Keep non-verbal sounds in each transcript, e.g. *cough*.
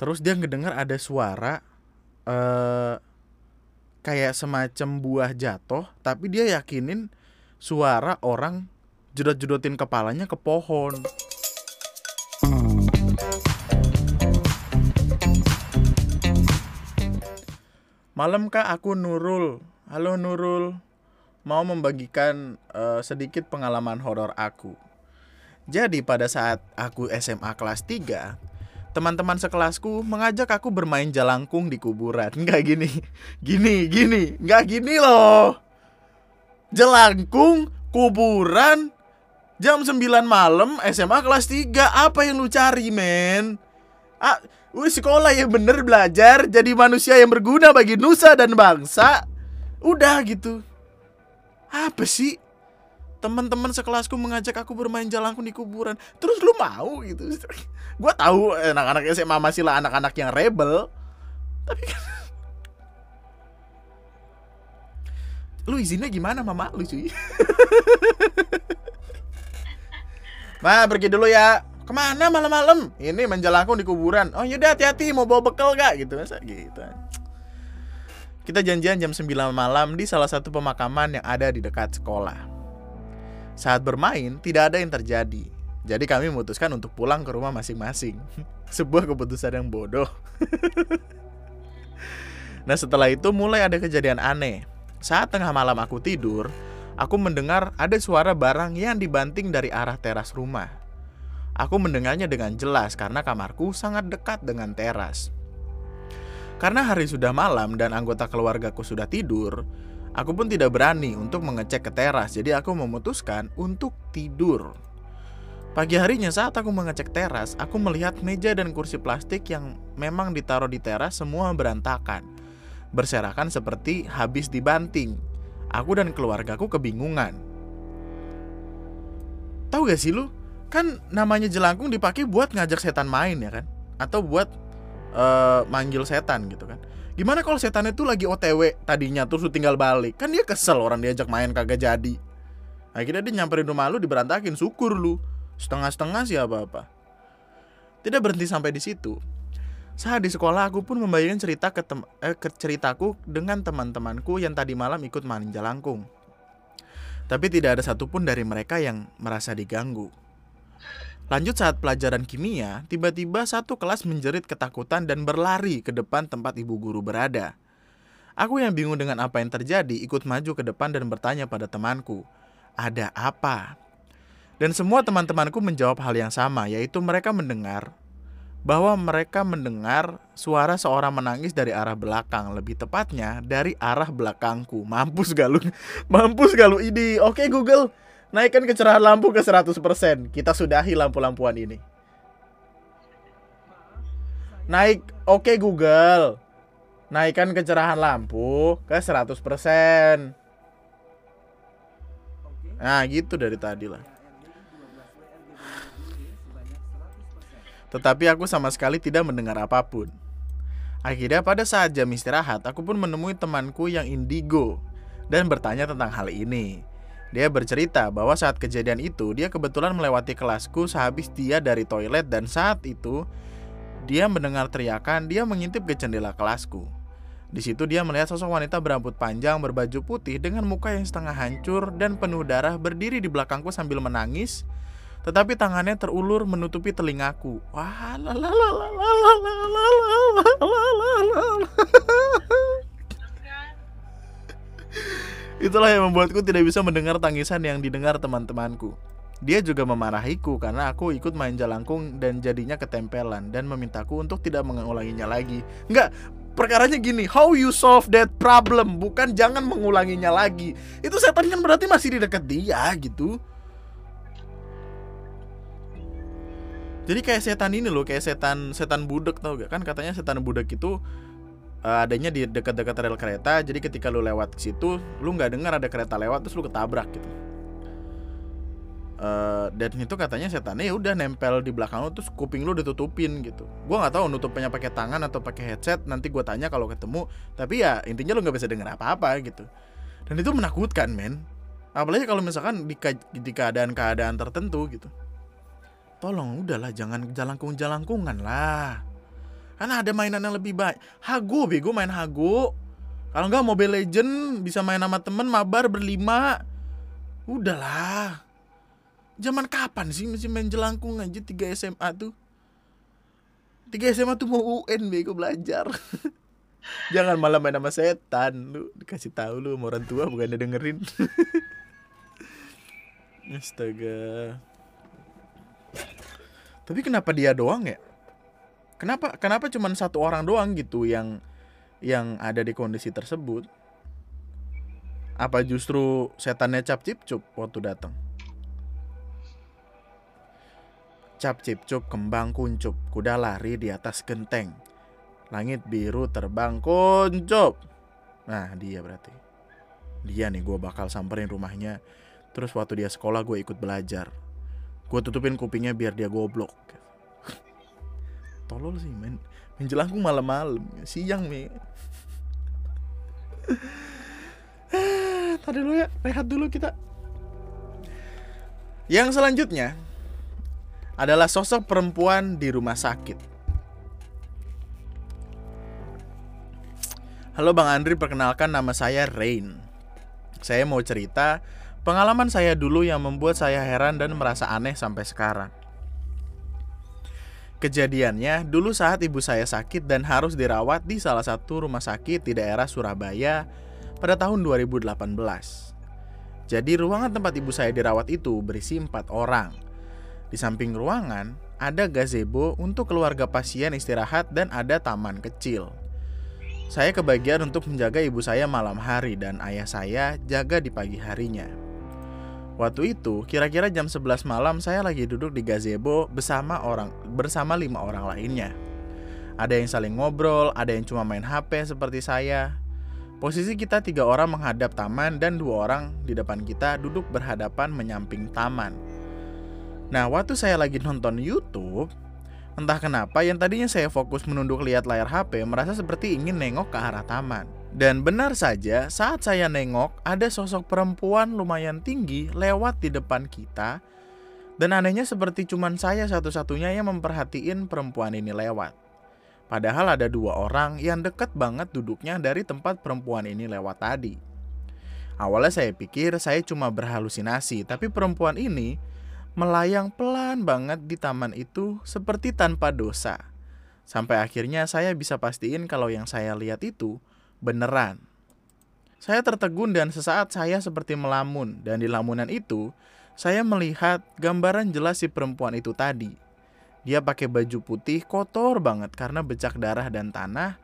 terus dia ngedengar ada suara eh kayak semacam buah jatuh tapi dia yakinin suara orang jedot-jedotin kepalanya ke pohon. Malam kak aku Nurul? Halo Nurul. Mau membagikan eh, sedikit pengalaman horor aku. Jadi pada saat aku SMA kelas 3 Teman-teman sekelasku mengajak aku bermain jalangkung di kuburan. *laughs* Enggak gini. Gini, gini. Enggak gini loh. Jelangkung, kuburan Jam 9 malam SMA kelas 3 Apa yang lu cari men? Ah, Wih sekolah yang bener. Belajar Jadi manusia yang berguna bagi nusa dan bangsa. Udah gitu. Apa sih Teman-teman sekelasku mengajak aku bermain jalangkung di kuburan Terus lu mau gitu Gue tahu anak-anak SMA masih lah anak-anak yang rebel Tapi kan Lu izinnya gimana mama lu cuy Ma pergi dulu ya Ke mana malam-malam? Ini menjalangkung di kuburan. Oh yaudah hati-hati mau bawa bekal gak? Gitu masa gitu. Kita janjian jam 9 malam di salah satu pemakaman yang ada di dekat sekolah. Saat bermain tidak ada yang terjadi. Jadi kami memutuskan untuk pulang ke rumah masing-masing. *laughs* Sebuah keputusan yang bodoh. *laughs* nah setelah itu mulai ada kejadian aneh. Saat tengah malam aku tidur, aku mendengar ada suara barang yang dibanting dari arah teras rumah. Aku mendengarnya dengan jelas karena kamarku sangat dekat dengan teras. Karena hari sudah malam dan anggota keluargaku sudah tidur, aku pun tidak berani untuk mengecek ke teras, jadi aku memutuskan untuk tidur. Pagi harinya saat aku mengecek teras, aku melihat meja dan kursi plastik yang memang ditaruh di teras semua berantakan. Berserakan seperti habis dibanting. Aku dan keluargaku kebingungan. Tahu gak sih lu? kan namanya jelangkung dipakai buat ngajak setan main ya kan atau buat uh, manggil setan gitu kan gimana kalau setan itu lagi otw tadinya terus lu tinggal balik? Kan dia kesel orang diajak main kagak jadi. Akhirnya dia nyamperin rumah lu diberantakin syukur lu. Setengah-setengah sih apa-apa. Tidak berhenti sampai di situ. Saat di sekolah aku pun membayangkan cerita ke, eh, ke ceritaku dengan teman-temanku yang tadi malam ikut main jalangkung tapi tidak ada satupun dari mereka yang merasa diganggu Lanjut saat pelajaran kimia, tiba-tiba satu kelas menjerit ketakutan dan berlari ke depan tempat ibu guru berada. Aku yang bingung dengan apa yang terjadi ikut maju ke depan dan bertanya pada temanku, "Ada apa?" Dan semua teman-temanku menjawab hal yang sama, yaitu mereka mendengar bahwa mereka mendengar suara seorang menangis dari arah belakang, lebih tepatnya dari arah belakangku. Mampus gak lu? *laughs* Mampus gak lu ini? Oke Google, Naikkan kecerahan lampu ke 100%. Kita sudahi lampu-lampuan ini. Naik, oke okay, Google. Naikkan kecerahan lampu ke 100%. Nah, gitu dari tadi lah. Tetapi aku sama sekali tidak mendengar apa pun. Akhirnya pada saat jam istirahat, aku pun menemui temanku yang indigo dan bertanya tentang hal ini. Dia bercerita bahwa saat kejadian itu dia kebetulan melewati kelasku sehabis dia dari toilet dan saat itu dia mendengar teriakan, dia mengintip ke jendela kelasku. Di situ dia melihat sosok wanita berambut panjang berbaju putih dengan muka yang setengah hancur dan penuh darah berdiri di belakangku sambil menangis. Tetapi tangannya terulur menutupi telingaku. Wah, Itulah yang membuatku tidak bisa mendengar tangisan yang didengar teman-temanku. Dia juga memarahiku karena aku ikut main jalangkung dan jadinya ketempelan dan memintaku untuk tidak mengulanginya lagi. Enggak, perkaranya gini, how you solve that problem, bukan jangan mengulanginya lagi. Itu setan kan berarti masih di dekat dia gitu. Jadi kayak setan ini loh, kayak setan setan budek tau gak kan katanya setan budek itu uh, adanya di dekat-dekat rel kereta jadi ketika lu lewat ke situ lu nggak dengar ada kereta lewat terus lu ketabrak gitu. Uh, dan itu katanya setannya ya udah nempel di belakang lu terus kuping lu ditutupin gitu. Gua nggak tahu nutupnya pakai tangan atau pakai headset nanti gua tanya kalau ketemu tapi ya intinya lu nggak bisa dengar apa-apa gitu. Dan itu menakutkan men. Apalagi kalau misalkan di, di keadaan-keadaan tertentu gitu. Tolong udahlah jangan jalangkung jalangkungan lah Karena ada mainan yang lebih baik. Hago bego main Hago. Kalau nggak Mobile Legend bisa main sama temen mabar berlima. Udahlah. Zaman kapan sih masih main jelangkung aja 3 SMA tuh? 3 SMA tuh mau UN bego belajar. *laughs* Jangan malah main sama setan lu dikasih tahu lu sama orang tua bukannya dengerin. *laughs* Astaga. Tapi kenapa dia doang ya? Kenapa kenapa cuma satu orang doang gitu yang yang ada di kondisi tersebut? Apa justru setannya cap cip cup waktu datang? Cap cip cup kembang kuncup, kuda lari di atas genteng. Langit biru terbang kuncup. Nah dia berarti. Dia nih gue bakal samperin rumahnya. Terus waktu dia sekolah gue ikut belajar. Gue tutupin kupingnya biar dia goblok tolol sih main main malam-malam siang nih tadi dulu ya rehat dulu kita yang selanjutnya adalah sosok perempuan di rumah sakit Halo Bang Andri, perkenalkan nama saya Rain. Saya mau cerita pengalaman saya dulu yang membuat saya heran dan merasa aneh sampai sekarang. Kejadiannya, dulu saat ibu saya sakit dan harus dirawat di salah satu rumah sakit di daerah Surabaya pada tahun 2018. Jadi ruangan tempat ibu saya dirawat itu berisi empat orang. Di samping ruangan, ada gazebo untuk keluarga pasien istirahat dan ada taman kecil. Saya kebagian untuk menjaga ibu saya malam hari dan ayah saya jaga di pagi harinya. Waktu itu, kira-kira jam 11 malam saya lagi duduk di gazebo bersama orang bersama lima orang lainnya. Ada yang saling ngobrol, ada yang cuma main HP seperti saya. Posisi kita tiga orang menghadap taman dan dua orang di depan kita duduk berhadapan menyamping taman. Nah, waktu saya lagi nonton YouTube, entah kenapa yang tadinya saya fokus menunduk lihat layar HP merasa seperti ingin nengok ke arah taman. Dan benar saja, saat saya nengok, ada sosok perempuan lumayan tinggi lewat di depan kita. Dan anehnya seperti cuman saya satu-satunya yang memperhatiin perempuan ini lewat. Padahal ada dua orang yang deket banget duduknya dari tempat perempuan ini lewat tadi. Awalnya saya pikir saya cuma berhalusinasi, tapi perempuan ini melayang pelan banget di taman itu seperti tanpa dosa. Sampai akhirnya saya bisa pastiin kalau yang saya lihat itu beneran. Saya tertegun dan sesaat saya seperti melamun dan di lamunan itu saya melihat gambaran jelas si perempuan itu tadi. Dia pakai baju putih kotor banget karena becak darah dan tanah.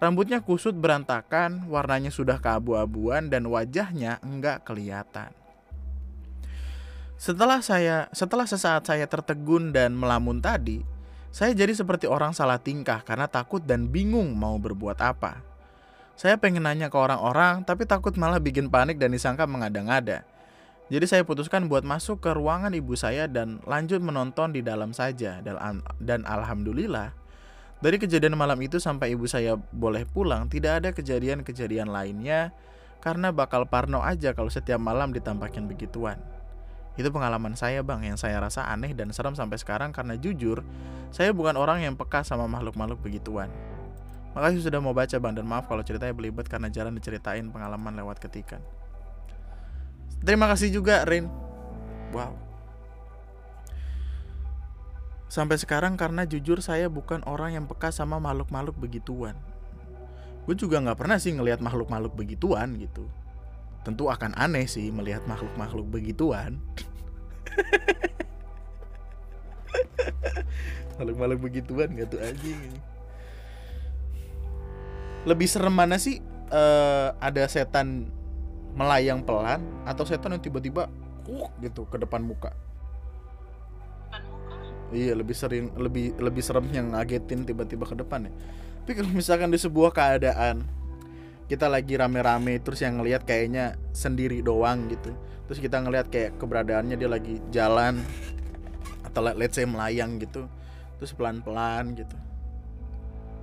Rambutnya kusut berantakan, warnanya sudah keabu-abuan dan wajahnya enggak kelihatan. Setelah saya, setelah sesaat saya tertegun dan melamun tadi, saya jadi seperti orang salah tingkah karena takut dan bingung mau berbuat apa. Saya pengen nanya ke orang-orang, tapi takut malah bikin panik dan disangka mengada-ngada. Jadi saya putuskan buat masuk ke ruangan ibu saya dan lanjut menonton di dalam saja. Dan alhamdulillah, dari kejadian malam itu sampai ibu saya boleh pulang, tidak ada kejadian-kejadian lainnya karena bakal parno aja kalau setiap malam ditampakin begituan. Itu pengalaman saya bang yang saya rasa aneh dan serem sampai sekarang karena jujur, saya bukan orang yang peka sama makhluk-makhluk begituan. Makasih sudah mau baca bang dan maaf kalau ceritanya belibet karena jalan diceritain pengalaman lewat ketikan. Terima kasih juga Rin. Wow. Sampai sekarang karena jujur saya bukan orang yang peka sama makhluk-makhluk begituan. Gue juga nggak pernah sih ngelihat makhluk-makhluk begituan gitu. Tentu akan aneh sih melihat makhluk-makhluk begituan. *laughs* makhluk-makhluk begituan gak tuh anjing lebih serem mana sih uh, ada setan melayang pelan atau setan yang tiba-tiba uh, gitu ke depan muka Iya lebih sering lebih lebih serem yang ngagetin tiba-tiba ke depan ya. Tapi kalau misalkan di sebuah keadaan kita lagi rame-rame terus yang ngelihat kayaknya sendiri doang gitu. Terus kita ngelihat kayak keberadaannya dia lagi jalan atau let's say melayang gitu. Terus pelan-pelan gitu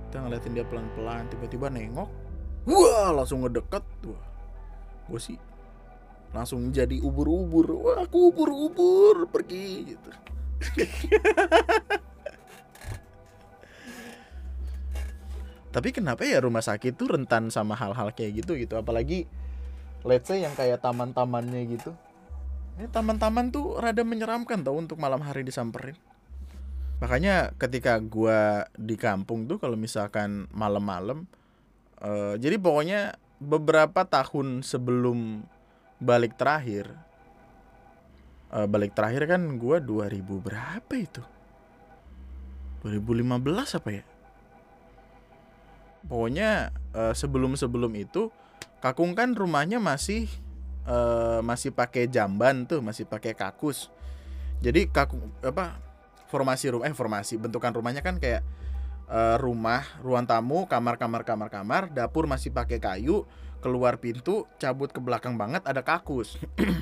kita ngeliatin dia pelan-pelan tiba-tiba nengok. Wah langsung ngedeket. Wah gue sih langsung jadi ubur-ubur. Wah aku ubur-ubur pergi gitu. *laughs* Tapi kenapa ya rumah sakit tuh rentan sama hal-hal kayak gitu gitu? Apalagi let's say yang kayak taman-tamannya gitu. Ini taman-taman tuh rada menyeramkan tau untuk malam hari disamperin makanya ketika gua di kampung tuh kalau misalkan malam-malam uh, jadi pokoknya beberapa tahun sebelum balik terakhir uh, balik terakhir kan gua 2000 berapa itu? 2015 apa ya? Pokoknya uh, sebelum sebelum itu kakung kan rumahnya masih uh, masih pakai jamban tuh masih pakai kakus. Jadi kakung apa formasi rumah eh formasi bentukan rumahnya kan kayak uh, rumah ruang tamu kamar kamar kamar kamar dapur masih pakai kayu keluar pintu cabut ke belakang banget ada kakus *clears throat*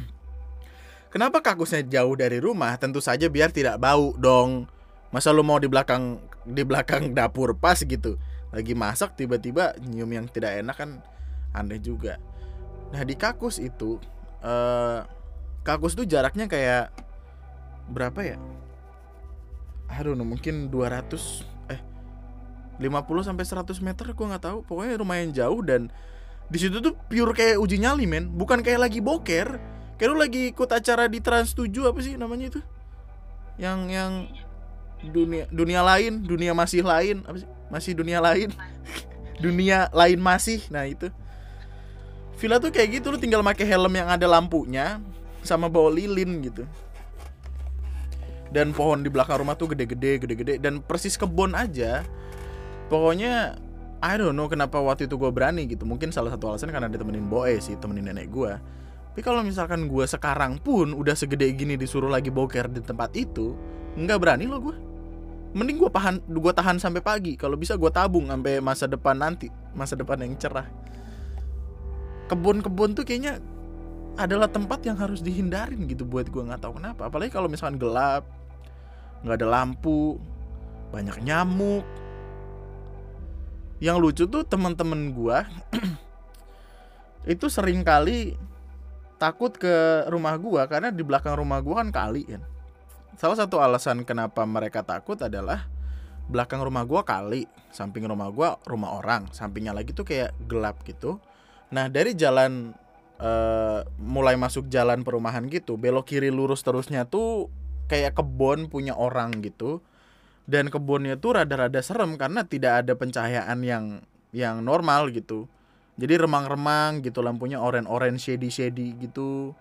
Kenapa kakusnya jauh dari rumah? Tentu saja biar tidak bau dong. Masa lu mau di belakang di belakang *laughs* dapur pas gitu lagi masak tiba-tiba nyium yang tidak enak kan aneh juga nah di kakus itu uh, kakus tuh jaraknya kayak berapa ya aduh mungkin 200 eh 50 sampai 100 meter gua nggak tahu. Pokoknya lumayan jauh dan di situ tuh pure kayak uji nyali men. Bukan kayak lagi boker. Kayak lu lagi ikut acara di Trans 7 apa sih namanya itu? Yang yang dunia dunia lain dunia masih lain apa sih? Masih dunia lain. *laughs* Dunia lain masih nah itu. Villa tuh kayak gitu lu tinggal pakai helm yang ada lampunya sama bawa lilin gitu dan pohon di belakang rumah tuh gede-gede gede-gede. Dan persis kebun aja pokoknya I don't know kenapa waktu itu gue berani gitu. Mungkin salah satu alasan karena ditemenin boy sih temenin nenek gue tapi kalau misalkan gue sekarang pun udah segede gini disuruh lagi boker di tempat itu nggak berani loh gue mending gue tahan gue tahan sampai pagi. Kalau bisa gue tabung sampai masa depan nanti masa depan yang cerah. Kebun-kebun tuh kayaknya adalah tempat yang harus dihindarin gitu buat gue nggak tahu kenapa. Apalagi kalau misalkan gelap nggak ada lampu banyak nyamuk yang lucu tuh teman-teman gue *clears throat* itu sering kali takut ke rumah gue karena di belakang rumah gue kan kali kan salah satu alasan kenapa mereka takut adalah belakang rumah gua kali, samping rumah gua rumah orang, sampingnya lagi tuh kayak gelap gitu. Nah dari jalan uh, mulai masuk jalan perumahan gitu, belok kiri lurus terusnya tuh kayak kebun punya orang gitu. Dan kebunnya tuh rada-rada serem karena tidak ada pencahayaan yang yang normal gitu. Jadi remang-remang gitu lampunya orange-orange shady-shady gitu.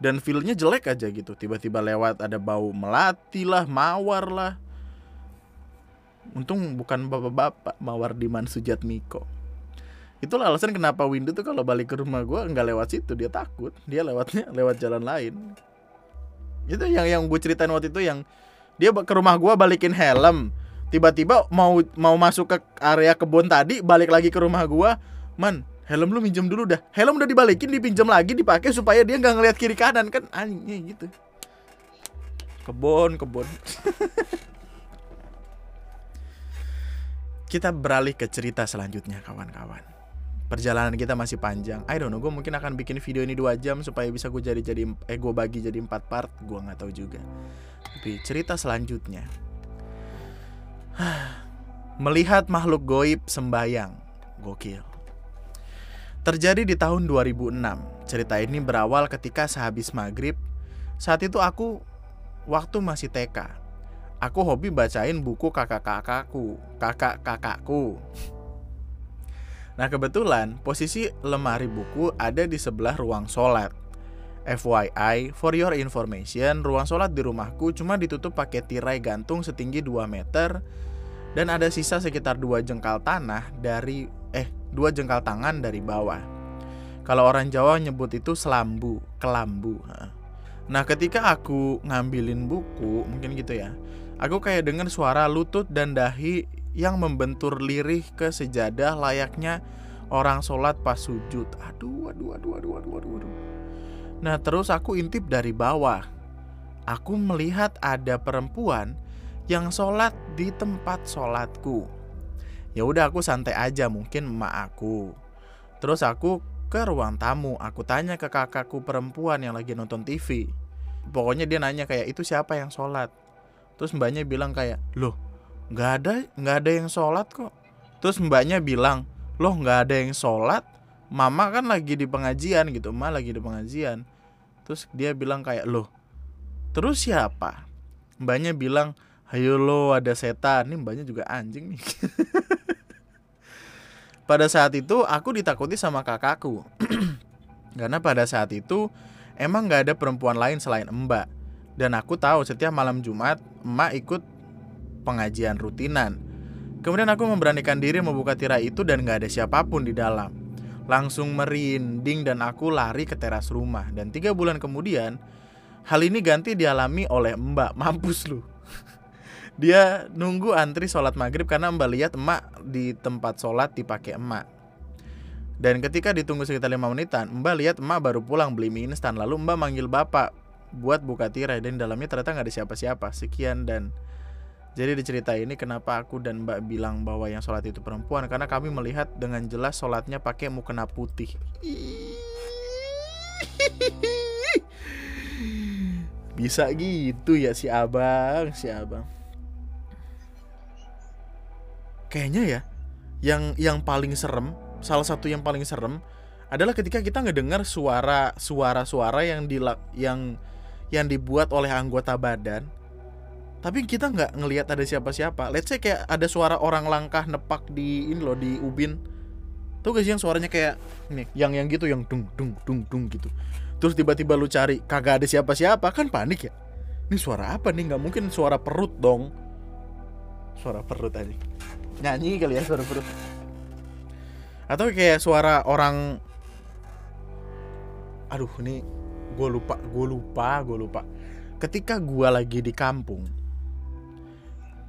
Dan feelnya jelek aja gitu. Tiba-tiba lewat ada bau melati lah mawar lah. Untung bukan bapak-bapak mawar di Sujat Miko. Itulah alasan kenapa Windu tuh kalau balik ke rumah gue nggak lewat situ dia takut. Dia lewatnya lewat jalan lain itu yang yang gue ceritain waktu itu yang dia ke rumah gue balikin helm. Tiba-tiba mau mau masuk ke area kebun tadi balik lagi ke rumah gue man helm lu minjem dulu dah. Helm udah dibalikin dipinjam lagi dipakai supaya dia nggak ngeliat kiri kanan kan? Anjingnya gitu. Kebon kebon. *laughs* Kita beralih ke cerita selanjutnya kawan-kawan perjalanan kita masih panjang I don't know gue mungkin akan bikin video ini dua jam supaya bisa gue jadi jadi eh bagi jadi empat part gue nggak tahu juga tapi cerita selanjutnya *sighs* melihat makhluk goib sembayang gokil Terjadi di tahun 2006. Cerita ini berawal ketika sehabis maghrib. Saat itu aku waktu masih TK. Aku hobi bacain buku kakak-kakakku, kakak-kakakku. Nah kebetulan posisi lemari buku ada di sebelah ruang sholat. FYI, for your information, ruang sholat di rumahku cuma ditutup pakai tirai gantung setinggi 2 meter dan ada sisa sekitar dua jengkal tanah dari eh dua jengkal tangan dari bawah. Kalau orang Jawa nyebut itu selambu, kelambu. Nah, ketika aku ngambilin buku, mungkin gitu ya. Aku kayak dengar suara lutut dan dahi yang membentur lirih ke sejadah layaknya orang sholat pas sujud. Aduh, aduh, aduh, aduh, aduh, aduh, aduh. Nah, terus aku intip dari bawah. Aku melihat ada perempuan yang sholat di tempat sholatku ya udah aku santai aja mungkin emak aku terus aku ke ruang tamu aku tanya ke kakakku perempuan yang lagi nonton TV pokoknya dia nanya kayak itu siapa yang sholat terus mbaknya bilang kayak loh nggak ada nggak ada yang sholat kok. Terus mbaknya bilang loh nggak ada yang sholat? Mama kan lagi di pengajian gitu ma lagi di pengajian. Terus dia bilang kayak loh terus siapa? Mbaknya bilang ayo lo ada setan. Nih mbaknya juga anjing nih. *laughs* Pada saat itu aku ditakuti sama kakakku. *clears throat* Karena pada saat itu emang nggak ada perempuan lain selain mbak. Dan aku tahu setiap malam Jumat emak ikut pengajian rutinan kemudian aku memberanikan diri membuka tirai itu dan nggak ada siapa pun di dalam langsung merinding dan aku lari ke teras rumah. Dan tiga bulan kemudian, hal ini ganti dialami oleh mbak, *laughs* mampus lu. Dia nunggu antri sholat maghrib karena mbak lihat emak di tempat sholat dipakai emak. Dan ketika ditunggu sekitar lima menitan, mbak lihat emak baru pulang beli mie instan. Lalu mbak manggil bapak buat buka tirai dan dalamnya ternyata nggak ada siapa-siapa. Sekian dan jadi di cerita ini kenapa aku dan Mbak bilang bahwa yang sholat itu perempuan? Karena kami melihat dengan jelas sholatnya pakai mukena putih. *laughs* Bisa gitu ya si abang, si abang. Kayaknya ya Yang yang paling serem Salah satu yang paling serem adalah ketika kita ngedengar suara suara-suara yang di yang yang dibuat oleh anggota badan tapi kita nggak ngelihat ada siapa-siapa. Let's say kayak ada suara orang langkah nepak di ini loh di ubin. Tuh guys yang suaranya kayak ini yang yang gitu yang dung dung dung dung gitu. Terus tiba-tiba lu cari kagak ada siapa-siapa kan panik ya? Ini suara apa nih? Nggak mungkin suara perut dong. Suara perut aja. Nyanyi kali ya suara perut. Atau kayak suara orang aduh ini gue lupa gue lupa gue lupa. Ketika gue lagi di kampung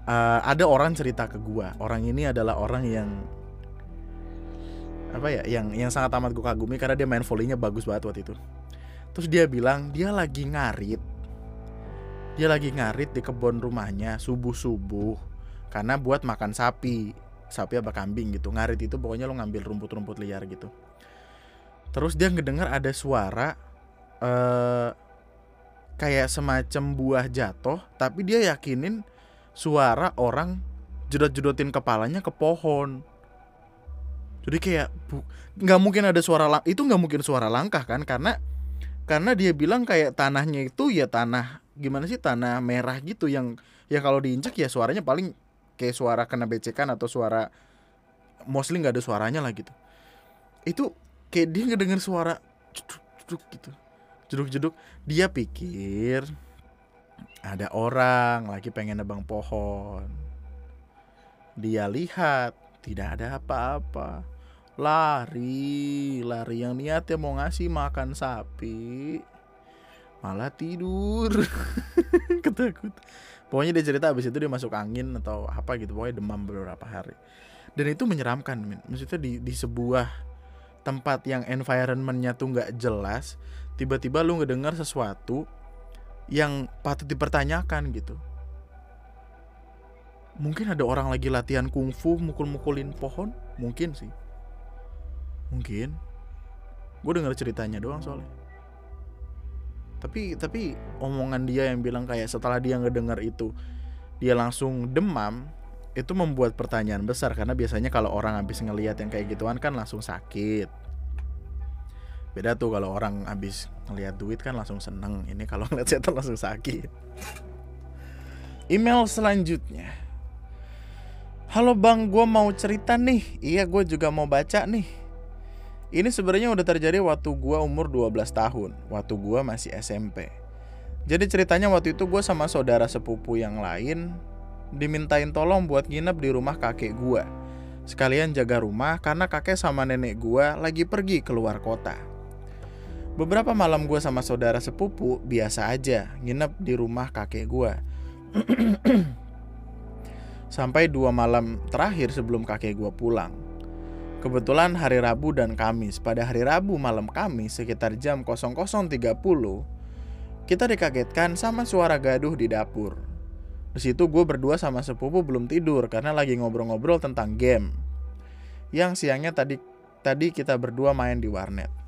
uh, ada orang cerita ke gua orang ini adalah orang yang apa ya yang yang sangat amat gue kagumi karena dia main volleynya bagus banget waktu itu. Terus dia bilang dia lagi ngarit dia lagi ngarit di kebun rumahnya subuh subuh karena buat makan sapi sapi apa kambing gitu. Ngarit itu pokoknya lo ngambil rumput-rumput liar gitu. Terus dia ngedengar ada suara uh, kayak semacam buah jatuh tapi dia yakinin suara orang jedot-jedotin kepalanya ke pohon. Jadi kayak nggak mungkin ada suara lang itu nggak mungkin suara langkah kan? Karena karena dia bilang kayak tanahnya itu ya tanah gimana sih tanah merah gitu yang ya kalau diinjak ya suaranya paling kayak suara kena becekan atau suara mostly nggak ada suaranya lah gitu. Itu kayak dia ngedenger suara jeduk, jeduk gitu. Jeduk jeduk dia pikir ada orang lagi pengen nebang pohon. Dia lihat tidak ada apa-apa. Lari, lari yang niatnya mau ngasih makan sapi. Malah tidur. *laughs* Ketakut. Pokoknya dia cerita abis itu dia masuk angin atau apa gitu. Pokoknya demam beberapa hari. Dan itu menyeramkan, men. Maksudnya di, di sebuah tempat yang environmentnya tuh nggak jelas, tiba-tiba lu ngedengar sesuatu yang patut dipertanyakan gitu. Mungkin ada orang lagi latihan kungfu mukul-mukulin pohon, mungkin sih. Mungkin. Gue dengar ceritanya doang soalnya. Tapi tapi omongan dia yang bilang kayak setelah dia ngedengar itu dia langsung demam itu membuat pertanyaan besar karena biasanya kalau orang habis ngelihat yang kayak gituan kan langsung sakit beda tuh kalau orang habis ngeliat duit kan langsung seneng. Ini kalau *laughs* ngeliat setan langsung sakit. Email selanjutnya. Halo bang gue mau cerita nih. Iya gue juga mau baca nih. Ini sebenarnya udah terjadi waktu gue umur 12 tahun. Waktu gue masih SMP jadi ceritanya waktu itu gue sama saudara sepupu yang lain dimintain tolong buat nginep di rumah kakek gue sekalian jaga rumah karena kakek sama nenek gue lagi pergi keluar kota. Beberapa malam gue sama saudara sepupu biasa aja nginep di rumah kakek gue. *clears throat* Sampai dua malam terakhir sebelum kakek gue pulang. Kebetulan hari Rabu dan Kamis. Pada hari Rabu malam Kamis sekitar jam 00.30 kita dikagetkan sama suara gaduh di dapur. Di situ gue berdua sama sepupu belum tidur karena lagi ngobrol-ngobrol tentang game. Yang siangnya tadi tadi kita berdua main di warnet.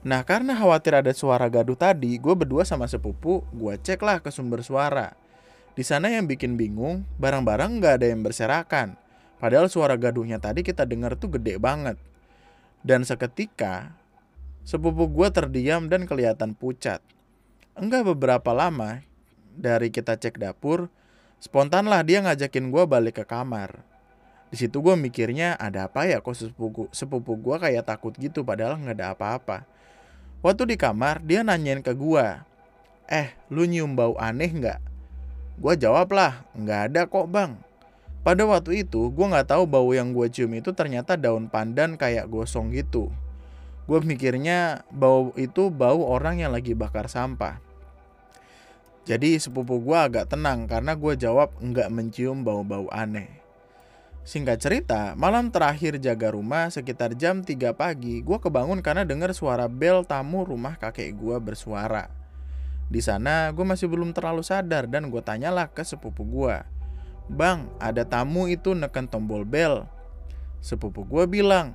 Nah karena khawatir ada suara gaduh tadi, gue berdua sama sepupu, gue cek lah ke sumber suara. Di sana yang bikin bingung, barang-barang nggak ada yang berserakan. Padahal suara gaduhnya tadi kita dengar tuh gede banget. Dan seketika sepupu gue terdiam dan kelihatan pucat. Enggak beberapa lama dari kita cek dapur, spontan lah dia ngajakin gue balik ke kamar. Di situ gue mikirnya ada apa ya kok sepupu sepupu gue kayak takut gitu padahal nggak ada apa-apa. Waktu di kamar dia nanyain ke gue, eh lu nyium bau aneh nggak? Gue jawab lah, nggak ada kok bang. Pada waktu itu, gue nggak tahu bau yang gue cium itu ternyata daun pandan kayak gosong gitu. Gue mikirnya bau itu bau orang yang lagi bakar sampah. Jadi sepupu gue agak tenang karena gue jawab nggak mencium bau-bau aneh. Singkat cerita, malam terakhir jaga rumah sekitar jam 3 pagi, gue kebangun karena dengar suara bel tamu rumah kakek gue bersuara. Di sana, gue masih belum terlalu sadar dan gue tanyalah ke sepupu gue. Bang, ada tamu itu neken tombol bel. Sepupu gue bilang,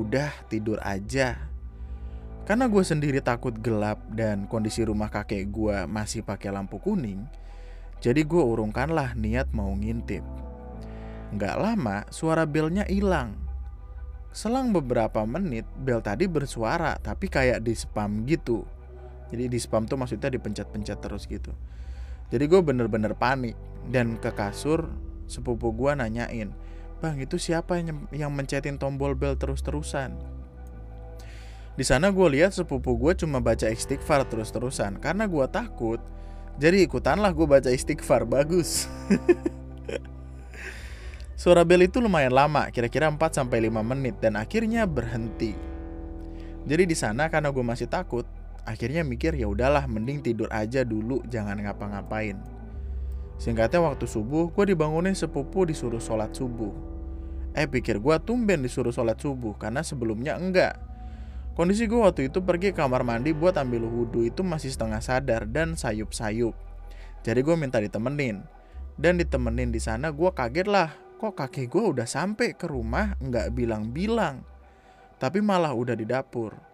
udah tidur aja. Karena gue sendiri takut gelap dan kondisi rumah kakek gue masih pakai lampu kuning, jadi gue urungkanlah niat mau ngintip. Nggak lama, suara belnya hilang. Selang beberapa menit, bel tadi bersuara, tapi kayak di spam gitu. Jadi di spam tuh maksudnya dipencet-pencet terus gitu. Jadi gue bener-bener panik dan ke kasur sepupu gue nanyain, bang itu siapa yang yang mencetin tombol bel terus-terusan? Di sana gue lihat sepupu gue cuma baca istighfar terus-terusan karena gue takut. Jadi ikutanlah gue baca istighfar bagus. *laughs* Suara bel itu lumayan lama, kira-kira 4 sampai 5 menit dan akhirnya berhenti. Jadi di sana karena gue masih takut, akhirnya mikir ya udahlah mending tidur aja dulu jangan ngapa-ngapain. Singkatnya waktu subuh gue dibangunin sepupu disuruh sholat subuh. Eh pikir gue tumben disuruh sholat subuh karena sebelumnya enggak. Kondisi gue waktu itu pergi ke kamar mandi buat ambil wudhu itu masih setengah sadar dan sayup-sayup. Jadi gue minta ditemenin. Dan ditemenin di sana gue kaget lah kok kakek gue udah sampai ke rumah nggak bilang-bilang tapi malah udah di dapur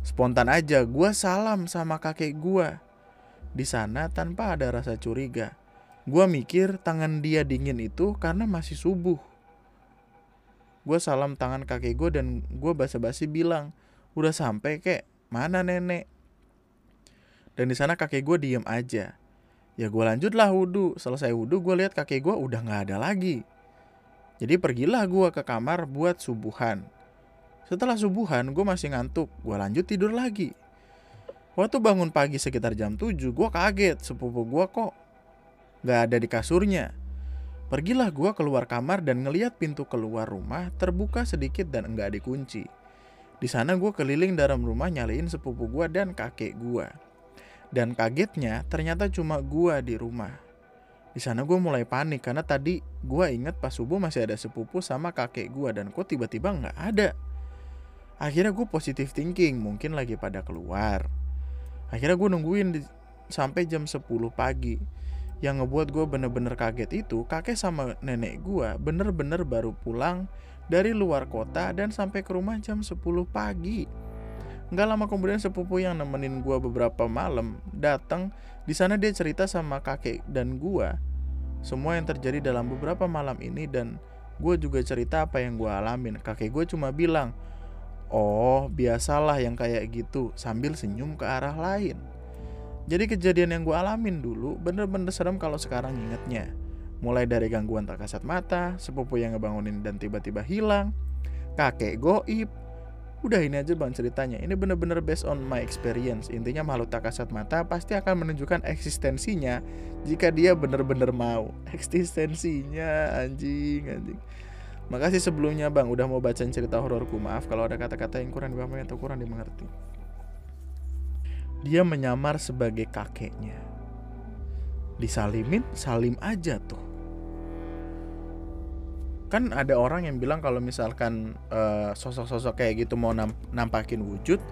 Spontan aja gue salam sama kakek gue. Di sana tanpa ada rasa curiga. Gue mikir tangan dia dingin itu karena masih subuh. Gue salam tangan kakek gue dan gue basa-basi bilang, udah sampai kek, mana nenek? Dan di sana kakek gue diem aja. Ya gue lanjutlah wudhu. Selesai wudhu gue lihat kakek gue udah nggak ada lagi. Jadi pergilah gue ke kamar buat subuhan. Setelah subuhan, gue masih ngantuk. Gue lanjut tidur lagi. Waktu bangun pagi sekitar jam 7, gue kaget. Sepupu gue kok gak ada di kasurnya. Pergilah gue keluar kamar dan ngeliat pintu keluar rumah terbuka sedikit dan enggak dikunci. Di sana gue keliling dalam rumah nyalain sepupu gue dan kakek gue. Dan kagetnya ternyata cuma gue di rumah. Di sana gue mulai panik karena tadi gue inget pas subuh masih ada sepupu sama kakek gue dan kok tiba-tiba nggak ada. Akhirnya gue positif thinking mungkin lagi pada keluar. Akhirnya gue nungguin di, sampai jam 10 pagi. Yang ngebuat gue bener-bener kaget itu kakek sama nenek gue bener-bener baru pulang dari luar kota dan sampai ke rumah jam 10 pagi. Nggak lama kemudian sepupu yang nemenin gue beberapa malam datang di sana dia cerita sama kakek dan gue semua yang terjadi dalam beberapa malam ini dan gue juga cerita apa yang gue alamin kakek gue cuma bilang Oh, biasalah yang kayak gitu sambil senyum ke arah lain. Jadi kejadian yang gue alamin dulu bener-bener serem kalau sekarang ingetnya. Mulai dari gangguan tak kasat mata, sepupu yang ngebangunin dan tiba-tiba hilang, kakek goib. Udah ini aja bang ceritanya. Ini bener-bener based on my experience. Intinya makhluk tak kasat mata pasti akan menunjukkan eksistensinya jika dia bener-bener mau. *laughs* Eksistensinya anjing anjing. Makasih sebelumnya bang udah mau bacain cerita hororku. Maaf kalau ada kata-kata yang kurang dipahami atau kurang dimengerti. Dia menyamar sebagai kakeknya. Disalimin, salim aja tuh. Kan ada orang yang bilang kalau misalkan sosok sosok-sosok kayak gitu mau nampakin wujud,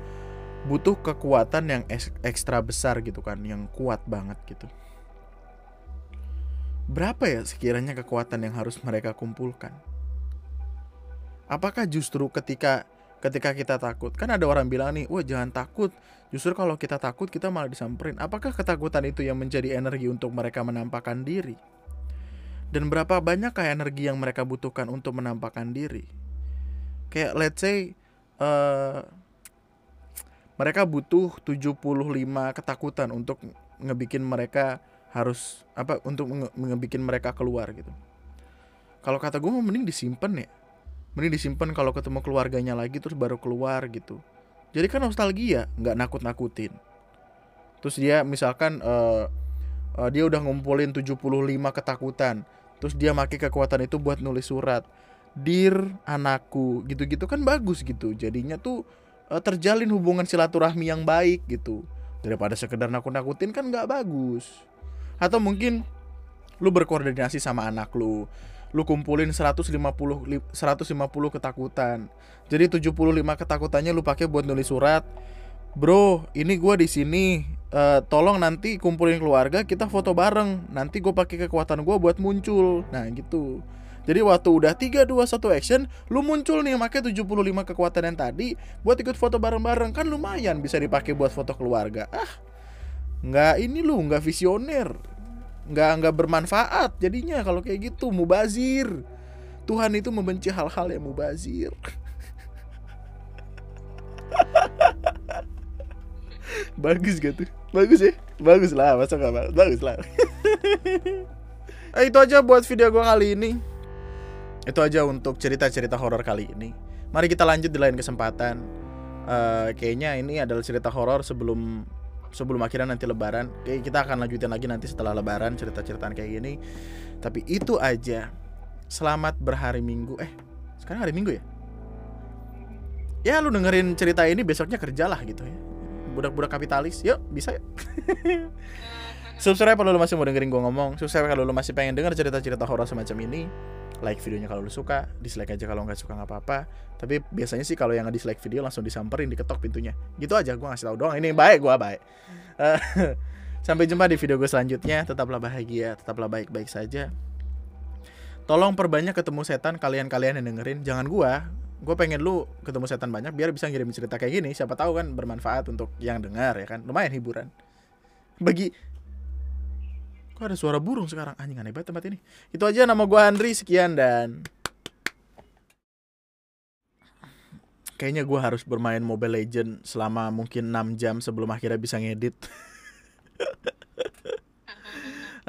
butuh kekuatan yang ekstra besar gitu kan, yang kuat banget gitu. Berapa ya sekiranya kekuatan yang harus mereka kumpulkan? apakah justru ketika ketika kita takut kan ada orang bilang nih wah jangan takut justru kalau kita takut kita malah disamperin apakah ketakutan itu yang menjadi energi untuk mereka menampakkan diri dan berapa banyak kayak energi yang mereka butuhkan untuk menampakkan diri. Kayak let's say uh, mereka butuh 75 ketakutan untuk ngebikin mereka harus apa untuk nge ngebikin mereka keluar gitu. Kalau kata gue mending disimpan ya. Mending disimpan kalau ketemu keluarganya lagi terus baru keluar gitu. Jadi kan nostalgia nggak nakut nakutin terus dia misalkan uh, uh, dia udah ngumpulin 75 ketakutan terus dia make kekuatan itu buat nulis surat. Dir anakku gitu-gitu kan bagus gitu. Jadinya tuh uh, terjalin hubungan silaturahmi yang baik gitu. Daripada sekedar nakut-nakutin kan nggak bagus. Atau mungkin lu berkoordinasi sama anak lu. Lu kumpulin 150 150 ketakutan. Jadi 75 ketakutannya lu pakai buat nulis surat bro ini gua di sini. Uh, tolong nanti kumpulin keluarga kita foto bareng. Nanti gue pakai kekuatan gue buat muncul. Nah gitu. Jadi waktu udah 3, 2, 1 action Lu muncul nih pakai 75 kekuatan yang tadi Buat ikut foto bareng-bareng. Kan lumayan bisa dipakai buat foto keluarga. Ah nggak ini lu nggak visioner. Nggak nggak bermanfaat jadinya kalau kayak gitu. Mubazir. Tuhan itu membenci hal-hal yang mubazir *laughs* bagus gak tuh bagus ya bagus lah masa gak bagus lah *laughs* eh, itu aja buat video gue kali ini itu aja untuk cerita-cerita horor kali ini. Mari kita lanjut di lain kesempatan. Uh, kayaknya ini adalah cerita horor sebelum sebelum akhirnya nanti lebaran. Kayak kita akan lanjutin lagi nanti setelah lebaran cerita-ceritaan kayak gini. Tapi itu aja. Selamat berhari Minggu. Eh, sekarang hari Minggu ya? Ya lu dengerin cerita ini besoknya kerjalah gitu ya. Budak-budak kapitalis. Yuk, bisa ya. *laughs* Subscribe kalau lu masih mau dengerin gue ngomong. Subscribe kalau lu masih pengen denger cerita-cerita horor semacam ini. Like videonya kalau lu suka dislike aja kalau nggak suka nggak apa-apa. Tapi biasanya sih kalau yang nggak dislike video langsung disamperin diketok pintunya. Gitu aja gue ngasih tau doang. Ini baik gue baik. *laughs* Sampai jumpa di video gue selanjutnya. Tetaplah bahagia tetaplah baik-baik saja. Tolong perbanyak ketemu setan kalian-kalian yang dengerin. Jangan gue gue pengen lu ketemu setan banyak biar bisa ngirim cerita kayak gini siapa tahu kan bermanfaat untuk yang dengar ya kan lumayan hiburan bagi Kok ada suara burung sekarang? Anjing aneh banget tempat ini. Itu aja nama gue Andri, sekian dan... Kayaknya gue harus bermain Mobile Legend selama mungkin 6 jam sebelum akhirnya bisa ngedit. *laughs*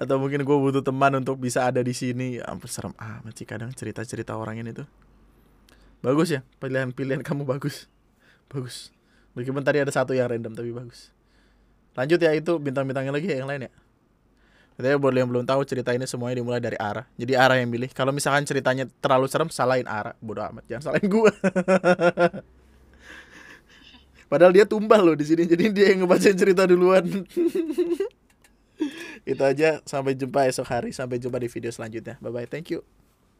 Atau mungkin gue butuh teman untuk bisa ada di sini. Ya ampun serem amat sih kadang cerita-cerita orang ini tuh. Bagus ya, pilihan-pilihan kamu bagus. Bagus. Meskipun tadi ada satu yang random tapi bagus. Lanjut ya itu bintang-bintangnya lagi ya yang lain ya. Katanya buat yang belum tahu cerita ini semuanya dimulai dari Ara. Jadi Ara yang milih. Kalau misalkan ceritanya terlalu serem, salahin Ara. Bodoh amat, jangan salahin gue. *laughs* Padahal dia tumbal loh di sini. Jadi dia yang ngebacain cerita duluan. *laughs* Itu aja. Sampai jumpa esok hari. Sampai jumpa di video selanjutnya. Bye bye. Thank you.